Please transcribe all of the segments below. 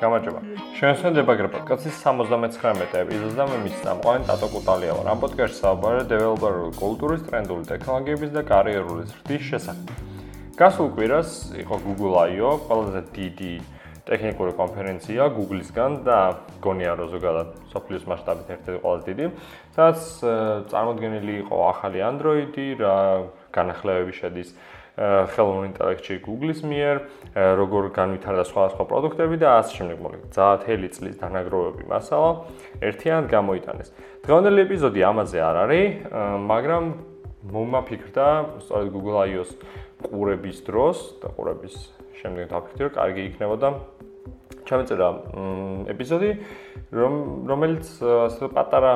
გამარჯობა. შენსა დებაგრე პოდკასტის 79 ეპიზოდს და მე მის წამყვანი ტატო კუტალია ამ პოდკასტში საუბარია დეველოპერული კულტურის, ტრენდული ტექნოლოგიების და კარიერული ზრდის შესახებ. გასულ კვირას იყო Google I/O, ყველაზე დიდი ტექნიკური კონფერენცია Google-ისგან და გონია რომ ზოგადად სოფლიოს მასშტაბით ერთ-ერთი ყველაზე დიდი. სადაც წარმოდგენილი იყო ახალი Android-ი, რა განახლებები შედის ხელოვნური ინტელექტი Google-ის მიერ, როგორ განვითარდა სხვადასხვა პროდუქტები და ასე შემდეგ. მოკლედ, ძალათელი წლის დანაგროვები მასალა ერთიანად გამოიტანეს. დღევანდელი ეპიზოდი ამაზე არ არის, მაგრამ მომაფიქრდა სწორედ Google I/O-ს ყურების დროს და ყურების შემდეგ დაფიქრდი, რომ კარგი იქნებოდა ჩამეწერა ეპიზოდი, რომ რომელიც ასე პატარა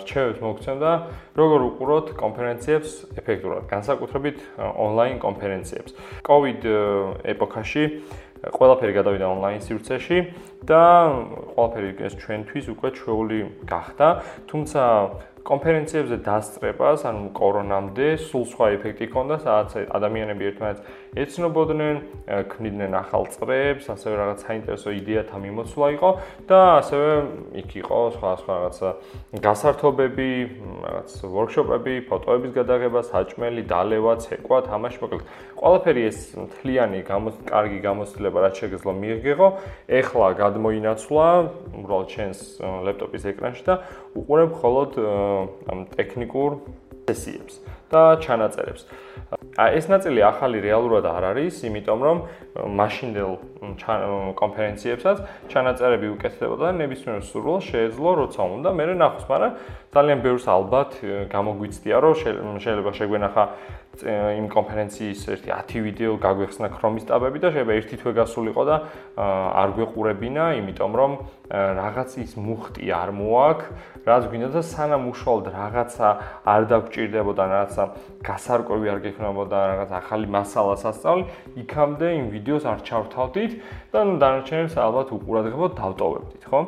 რჩევებს მოგცემდა, როგორ უყუროთ კონფერენციებს ეფექტურად, განსაკუთრებით ონლაინ კონფერენციებს. COVID ეპოქაში ყველაფერი გადავიდა ონლაინ სივრცეში და ყველაფერი ეს ჩვენთვის უკვე ჩვეული გახდა, თუმცა კონფერენციებზე დასწრებას, ანუ კორონამდე, სულ სხვა ეფექტი ჰქონდა, სადაც ადამიანები ერთმანეთს ეცნობოდნენ, ქმნიდნენ ახალ წრეებს, ასევე რაღაც საინტერესო იდეათა მიმოცვლა იყო და ასევე იქ იყო სხვა სხვა რაღაც გასართობები, რაღაც ვორქშოპები, ფოტოების გადაღება, საჭმელი, დალევა, ცეკვა, თამაში, მოკლედ. ყველაფერი ეს მთლიანი კარგი გამოცდილება რაც შეგეძლო მიიღო, ეხლა გადმოინაცვლა უბრალოდ ჩენს ლეპტოპის ეკრანში და უყურებ მხოლოდ ამ ტექნიკურ სესიებს და ჩანაწერებს. აი ეს ნაწილი ახალი რეალურად არ არის, იმიტომ რომ მაშინდელ კონფერენციებსაც ჩანაწერები უკეთდებოდა და ნებისმიერ სურვილს შეეძლო როცა უნდა მე ნახოს, მაგრამ ძალიან ბევრს ალბათ გამოგვიცდია, რომ შეიძლება შეგვენახა იმ კონფერენციის ერთი 10 ვიდეო გაგვეხსნა ქრომის ტაბები და შეიძლება ერთი თვე გასულიყო და არ გვეყურებინა, იმიტომ რომ რაღაც ის მუხტი არ მოაქვს, რაც გვინდა და სანამ უშუალოდ რაღაცა არ დაგჭირდებოდა, რაღაცა გასარკვევი არ გექნებოდა, რაღაც ახალი მასალა სასწავლი, იქამდე იმ ვიდეოს არ ჩავთავდით და ნუ დანარჩენებს ალბათ უყურადღებოდ დავტოვებდით, ხო?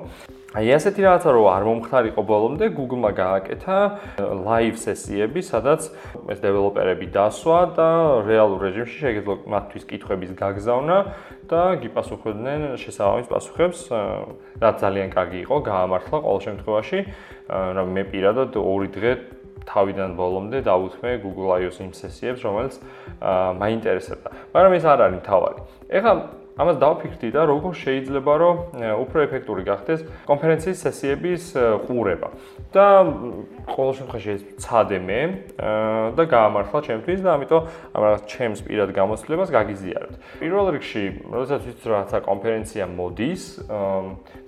აი ასეთი რაღაცა რო არ მომხდარიყო ბოლომდე Google-მა გააკეთა live სესიები, სადაც ეს დეველოპერები დასვა და რეალურ რეჟიმში შეგეძლო მათთვის კითხვების გაგზავნა და გიპასუხებდნენ შესაბამის პასუხებს, რაც ძალიან კარგი იყო, გაამართლა ყოველ შემთხვევაში, რომ მე პირადად ორი დღე თავიდან ბოლომდე დავუთმე Google I/O-ს იმ სესიებს, რომელიც მაინტერესებდა. მაგრამ ეს არ არის თავარი. ეხლა ამას დავფიქრდი და როგორ შეიძლება რომ უფრო ეფექტური გახდეს კონფერენციის სესიების ყურება. და ყოველ შემთხვევაში ცადე მე და გაამართლა ჩემთვის და ამიტომ ამ რაღაც ჩემს პირად გამოცდილებას გაგიზიარებთ. პირველ რიგში, როდესაც ვიცით რომ რაცა კონფერენცია მოდის,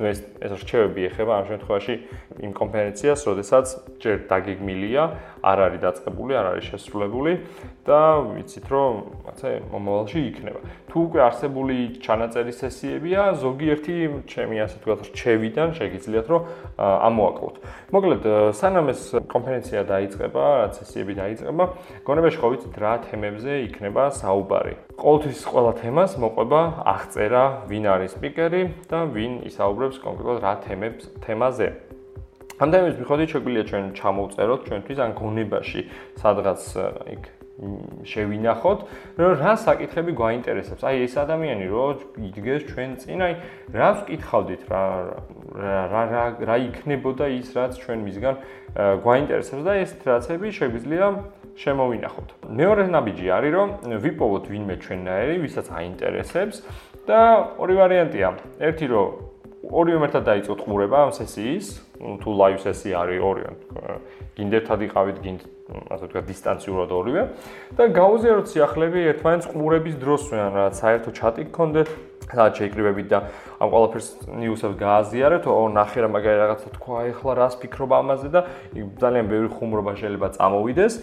ნუ ეს ეს რჩევები ეხება ამ შემთხვევაში იმ კონფერენციას, როდესაც ჯერ დაგეგმილია, არ არის დაწყებული, არ არის შესრულებული და ვიცით რომ რაღაცა მომავალში იქნება. თუ უკვე არსებული ჩანაწერის სესიებია, ზოგიერთი ჩემი ასე თქვათ რჩევიდან შეგიძლიათ რომ ამოაკლოთ. მოკლედ, სანამ ეს კონფერენცია დაიწყება, რაც სესიები დაიწყება, გონებაში ხო ვიცით რა თემებზე იქნება საუბარი. ყოველთვის ყველა თემას მოყვება აღწერა, ვინ არის სპიკერი და ვინ ისაუბრებს კონკრეტულად რა თემებს თემაზე. ამ თემებს მიხედვით შეგვიძლია ჩვენ ჩამოვწეროთ ჩვენთვის ან გონებაში სადღაც იქ შევინახოთ, რომ რა საკითხები გვაინტერესებს. აი ეს ადამიანი რო იდგეს ჩვენ წინ, აი რა ვკითხავდით რა რა რა რა იქნებოდა ის რაც ჩვენ მისგან გვაინტერესებს და ეს რაცები შეგვიძლია შემოვინახოთ. მეორე ნაბიჯი არის რომ ვიპოვოთ ვინმე ჩვენნაირი, ვისაც აინტერესებს და ორი ვარიანტია. ერთი რომ ორივე ერთად დაიწყოთ ყურება ამ სესიის, თუ live სესია არის ორივე. გინდერთად იყავით, გინდ ასე ვთქვათ, დისტანციურად ორივე და გაუზიაროთ სიახლეები ერთმანეთს ყურების დროსვე, ან რა საერთო ჩატი გქონდეთ, სადაც შეიკრიბებით და ამ ყველაფერს ნიუსებს გააზიარეთ, ო ნახე რა მაგარი რაღაცა თქვა, ეხლა რას ფიქრობ ამაზე და ძალიან ბევრი ხუმრობა შეიძლება წამოვიდეს.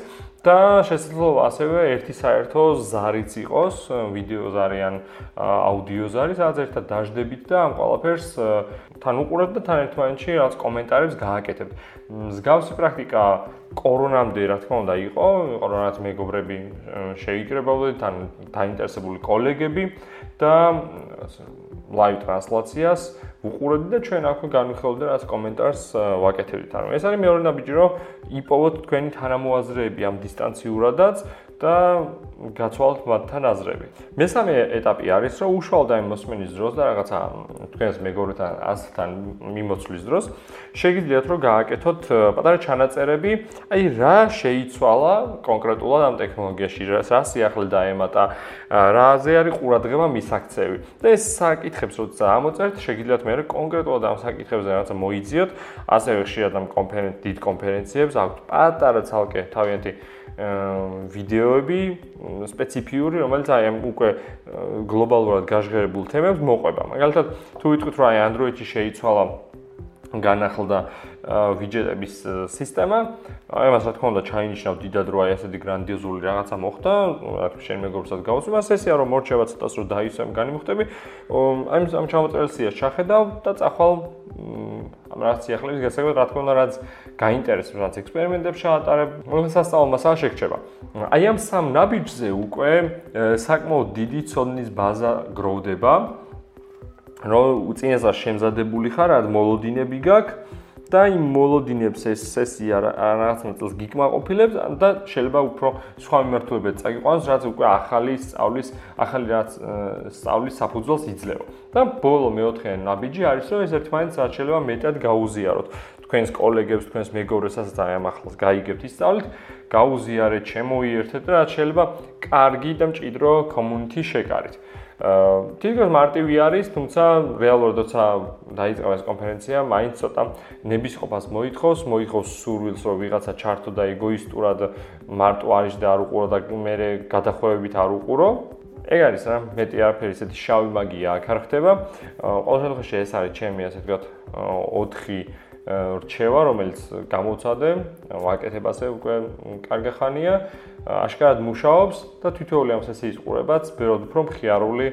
და შესაძლოა ასევე ერთი საერთო ზარიც იყოს, ვიდეო ზარი ან აუდიო ზარი, სადაც ერთად დაждდებით და ამ ყველაფერს თან უყურებთ და თან ერთმანეთში რაღაც კომენტარებს გააკეთებთ. მსგავსი პრაქტიკა კორონამდე რა თქმა უნდა იყო, კორონაც მეგობრები შეიკრებავდნენ, თან დაინტერესებული კოლეგები და live ტრანსლაციას უყურებდი და ჩვენ აქვე განვიხილავდი რაც კომენტარს ვაკეთებდით. ანუ ეს არის მეორე ნაბიჯი, რომ იპოვოთ თქვენი თანამოაზრეები ამ დისტანციურადაც და გაცვალოთ მათთან აზრები. მესამე ეტაპი არის, რომ უშუალოდ აი მოსმენის დროს და რაღაცა თქვენს მეგობრთან ასთან მიმოცვლის დროს შეგიძლიათ რომ გააკეთოთ პატარა ჩანაწერები, აი რა შეიცვალა კონკრეტულად ამ ტექნოლოგიაში, რა სიახლე დაემატა, რაზე არის ყურადღება მისაქცევი. და ეს საკითხებს როცა ამოწერთ, შეგიძლიათ მე კონკრეტულად ამ საკითხებზე რაღაცა მოიძიოთ, ასევე ხშირად ამ კონფერენციებს, დიდ კონფერენციებს აქვთ პატარა ცალკე თავიანთი ვიდეოები სპეციფიური, რომელიც აი ამ უკვე გლობალურად გაჟღერებულ თემებს მოყვება. მაგალითად, თუ ვიტყვით, რომ აი Android-ში შეიცვალა განახლდა ვიჯეტების სისტემა. აი მას რა თქმა უნდა ჩაინიშნავ დიდად რო აი ასეთი გრანდიოზული რაღაცა მოხდა, თქმა შენ მეგობრსაც გავუსვი, მას ესეა რომ მორჩება ცოტას რომ დაისვემ განიმუხტები. აი ამ ჩამოწერილს ჩახედავ და წახვალ ამ რაღაც სიახლეების გასაგებად რა თქმა უნდა რაც გაინტერესებს, რაც ექსპერიმენტებს შეატარებ, მოსასწავლო მასალა შეგჩება. აი ამ სამ ნაბიჯზე უკვე საკმაოდ დიდი ცოდნის ბაზა გროვდება. რომ უწინასწარ შემზადებული ხარ, რა მოლოდინები გაქვს და იმ მოლოდინებს ეს სესია რაღაც ნაწილს გიკმაყოფილებს და შეიძლება უფრო სხვა მიმართულებებს წაგიყვანოს, რაც უკვე ახალი სწავლის, ახალი რაც სწავლის საფუძველს იძლევა. და ბოლო მეოთხე ნაბიჯი არის, რომ ეს ერთმანეთს რაც შეიძლება მეტად გაუზიაროთ. თქვენს კოლეგებს, თქვენს მეგობრებსაც აი ამ ახლოს გაიგებთ ისწავლით, გაუზიარეთ, შემოიერთეთ და რაც შეიძლება კარგი და მჭიდრო community შეკარით. თითქოს მარტივი არის, თუმცა რეალურად როცა დაიწყება ეს კონფერენცია, მაინც ცოტა ნებისყოფას მოითხოვს, მოითხოვს სურვილს, რომ ვიღაცა ჩართო და ეგოისტურად მარტო არის და არ უყურო და მე გადახვევებით არ უყურო. ეგ არის რა, მეტი არაფერი ესეთი შავი მაგია აქ არ ხდება. ყოველ შემთხვევაში ეს არის ჩემი ასე ვთქვათ 4 რჩევა, რომელიც გამოცადე, ვაკეთებ ასე უკვე კარგი ხანია, აშკარად მუშაობს და თითოეული ამ სესიის ყურებაც ბევრად უფრო მხიარული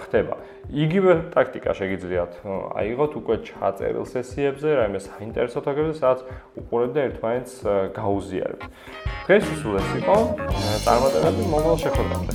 ხდება. იგივე ტაქტიკა შეგიძლიათ აიღოთ უკვე ჩაწერილ სესიებზე, რაიმე საინტერესო თემებზე, სადაც უყურებთ და ერთმანეთს გაუზიარებთ. დღეს სულ ეს იყო წარმატებები მომავალ შეხვედრამდე.